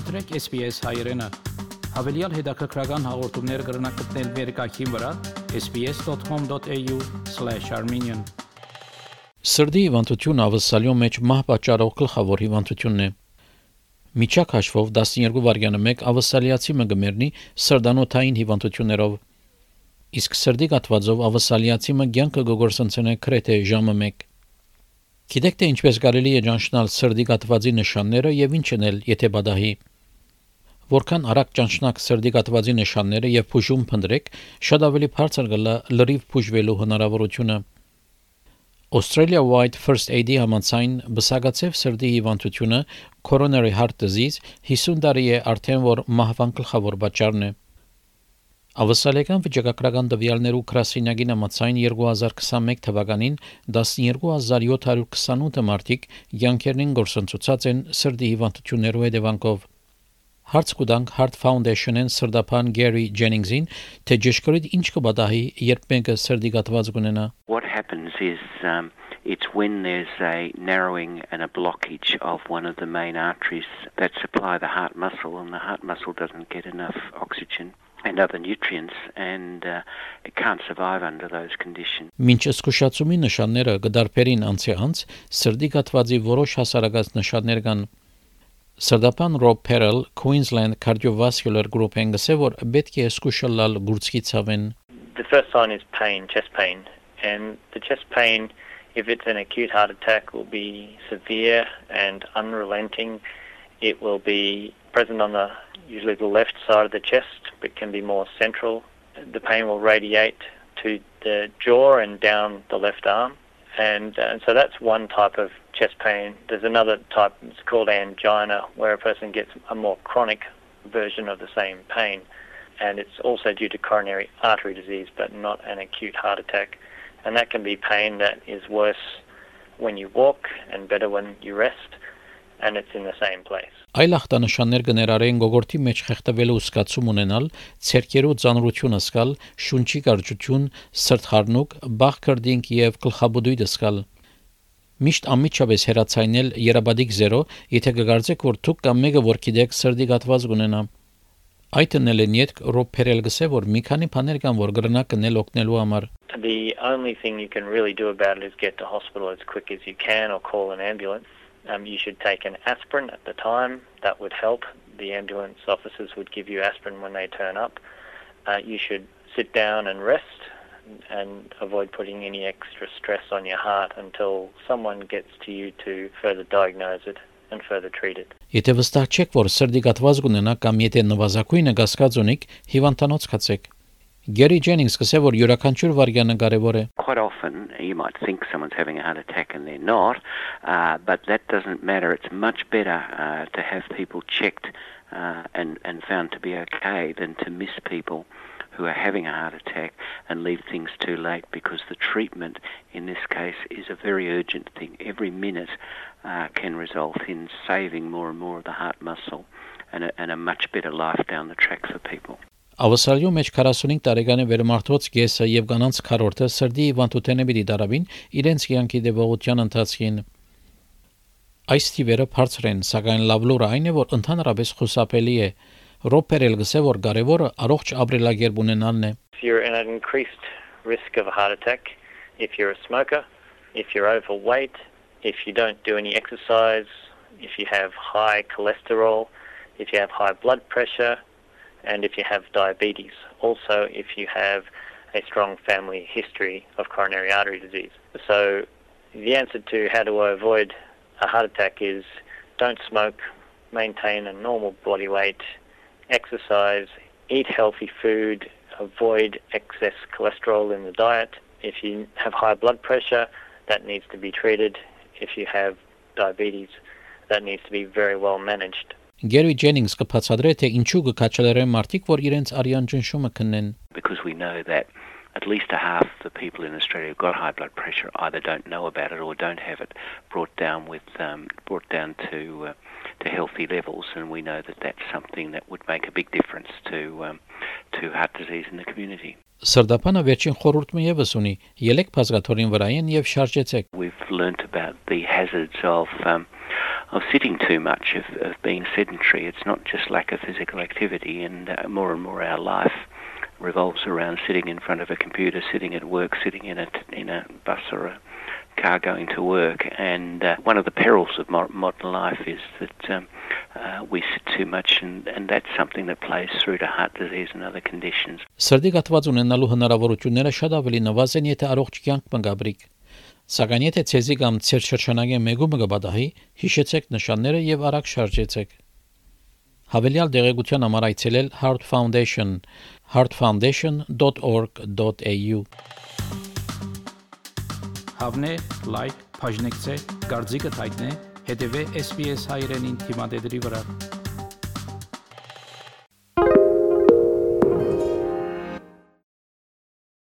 մտրեք SPS հայերեն։ Հավելյալ հետաքրքրական հաղորդումներ կգրնակցնել վերկայքին վրա sps.com.au/armenian Սրդի հիվանդությունը ավսալյո մեջ մահ պատճառող գլխավոր հիվանդությունն է։ Միջակ հաշվով 12 վայրկյանը 1 ավսալիացի մը գմերնի սրդանոթային հիվանդություններով։ Իսկ սրդի կատվածով ավսալիացի մը ցանկը գողորսընցնե քրեթե ժամը 1 Գիտեք թե ինչպես կարելի է ճանչնալ սրդի կատվածի նշանները եւ ինչ անել, եթե բադահի։ Որքան արագ ճանչնակ սրդի կատվածի նշանները եւ փուժում փնտրեք, շատ ավելի բարձր կլա լրիվ փուժվելու հնարավորությունը։ Australia White First Aid-ի համաձայն բսակացև սրդի հիվանդությունը coronary heart disease 50 տարի է արդեն որ մահվան գլխավոր պատճառն է։ Ավասալական վիճակագրական տվյալներու գրասենյակին համաձայն 2021 թվականին 12728 մարդիկ յանքերին գործընծուցած են սրտի հիվանդություններու հետևանքով։ Հարց կուտանք Heart Foundation-ին սրդապան Gary Jennings-ին, թե ճշգրիտ ինչ կբադահի, երբ մեկը սրտի գատված կունենա։ What happens is um it's when there's a narrowing and a blockage of one of the main arteries that supply the heart muscle and the heart muscle doesn't get enough oxygen and other nutrients and uh, it can't survive under those conditions. Մինչ զսկուշացումի նշանները գդարբերին անցի անց սրդի գաթվածի որոշ հասարակած նշաններ կան Սրդապան Ռոբ Փերել Queensland Cardiovascular Group-ն գսե որ պետք է զսկուշալալ գուրցքի ցավեն The first sign is pain, chest pain, and the chest pain if it's an acute heart attack will be severe and unrelenting. It will be present on the usually the left side of the chest, but can be more central. The pain will radiate to the jaw and down the left arm. And, uh, and so that's one type of chest pain. There's another type, it's called angina, where a person gets a more chronic version of the same pain. And it's also due to coronary artery disease, but not an acute heart attack. And that can be pain that is worse when you walk and better when you rest, and it's in the same place. Այլ ախտանշաններ կներառեն գողորտի մեջ խեղդվելու զգացում ունենալ, ցերկերու ծանրությունը սկալ, շունչի կարճություն, սրտխառնուկ, բախ քրդինք եւ գլխաբուդույթ սկալ։ Միշտ ամիջապես հերացայնել երաբադիկ 0, եթե կգարձեք, որ դուք կամ մեկը որ գիտեք սրդի գատված կունենա։ Այդ նել են յետ Ռոբ Փերել գսե որ մի քանի բաներ կան որ գրնա կնել օգնելու համար։ The only thing you can really do about it is get to hospital as quick as you can or call an ambulance. Um, you should take an aspirin at the time. That would help. The ambulance officers would give you aspirin when they turn up. Uh, you should sit down and rest and avoid putting any extra stress on your heart until someone gets to you to further diagnose it and further treat it. Եթե վստահ չեք, որ սրդի գաթված կունենա կամ եթե նվազագույնը գասկած ունիք, հիվանդանոց խացեք։ Gary Jennings կսե որ յուրաքանչյուր վարյանը կարևոր է։ Quite often you might think someone's having a heart attack and they're not, uh, but that doesn't matter. It's much better uh, to have people checked uh, and and found to be okay than to miss people who are having a heart attack and leave things too late because the treatment in this case is a very urgent thing. Every minute uh, can result in saving more and more of the heart muscle and a, and a much better life down the track for people. Ավասալյո մեջ 45 տարեկան վերմարտված գեսը եւ կանանց քարորտը սրդի հիվանդութենը պիտի դարավին իրենց կյանքի դեպողության ընթացքին։ Այս թիվերը բարձր են, սակայն լավ լուրը այն է, որ ընդհանրապես խուսափելի է։ Ռոպերել գսե որ կարևորը առողջ ապրելակերպ ունենալն է։ you're in an increased risk of a heart attack, if you're a smoker, if you're overweight, if you don't do any exercise, if you have high cholesterol, if you have high blood pressure, and if you have diabetes. Also, if you have a strong family history of coronary artery disease. So, the answer to how do I avoid a heart attack is don't smoke, maintain a normal body weight, exercise, eat healthy food, avoid excess cholesterol in the diet. If you have high blood pressure, that needs to be treated. If you have diabetes, that needs to be very well managed. Gary Jennings կբացատրե թե ինչու կքաչելերեն մարդիկ, որ իրենց արյան ճնշումը քննեն։ Because we know that at least a half the people in Australia who've got high blood pressure either don't know about it or don't have it brought down with um, brought down to uh, to healthy levels, and we know that that's something that would make a big difference to um, to heart disease in the community. Սրդապանը վերջին խորհուրդը եւս ունի ելեք բազգաթորին վրայեն եւ շարժեցեք We've learnt about the hazards of um, of sitting too much, of, of being sedentary. It's not just lack of physical activity, and uh, more and more our life revolves around sitting in front of a computer, sitting at work, sitting in a in a bus or a car going to work. And uh, one of the perils of modern life is that um, uh, we sit too much, and, and that's something that plays through to heart disease and other conditions. Սակայն եթե ցեզի կամ ցեր շրջանագի մեգումը կբադահի, հիշեցեք նշանները եւ արագ շարժեցեք։ Հավելյալ դեղեցության համար այցելել Heart Foundation heartfoundation.org.au Հավնե լայք, բաժնեկցե, դարձիկը թայտնե, հետեւե SPS հայրենին թիմադեդի վրա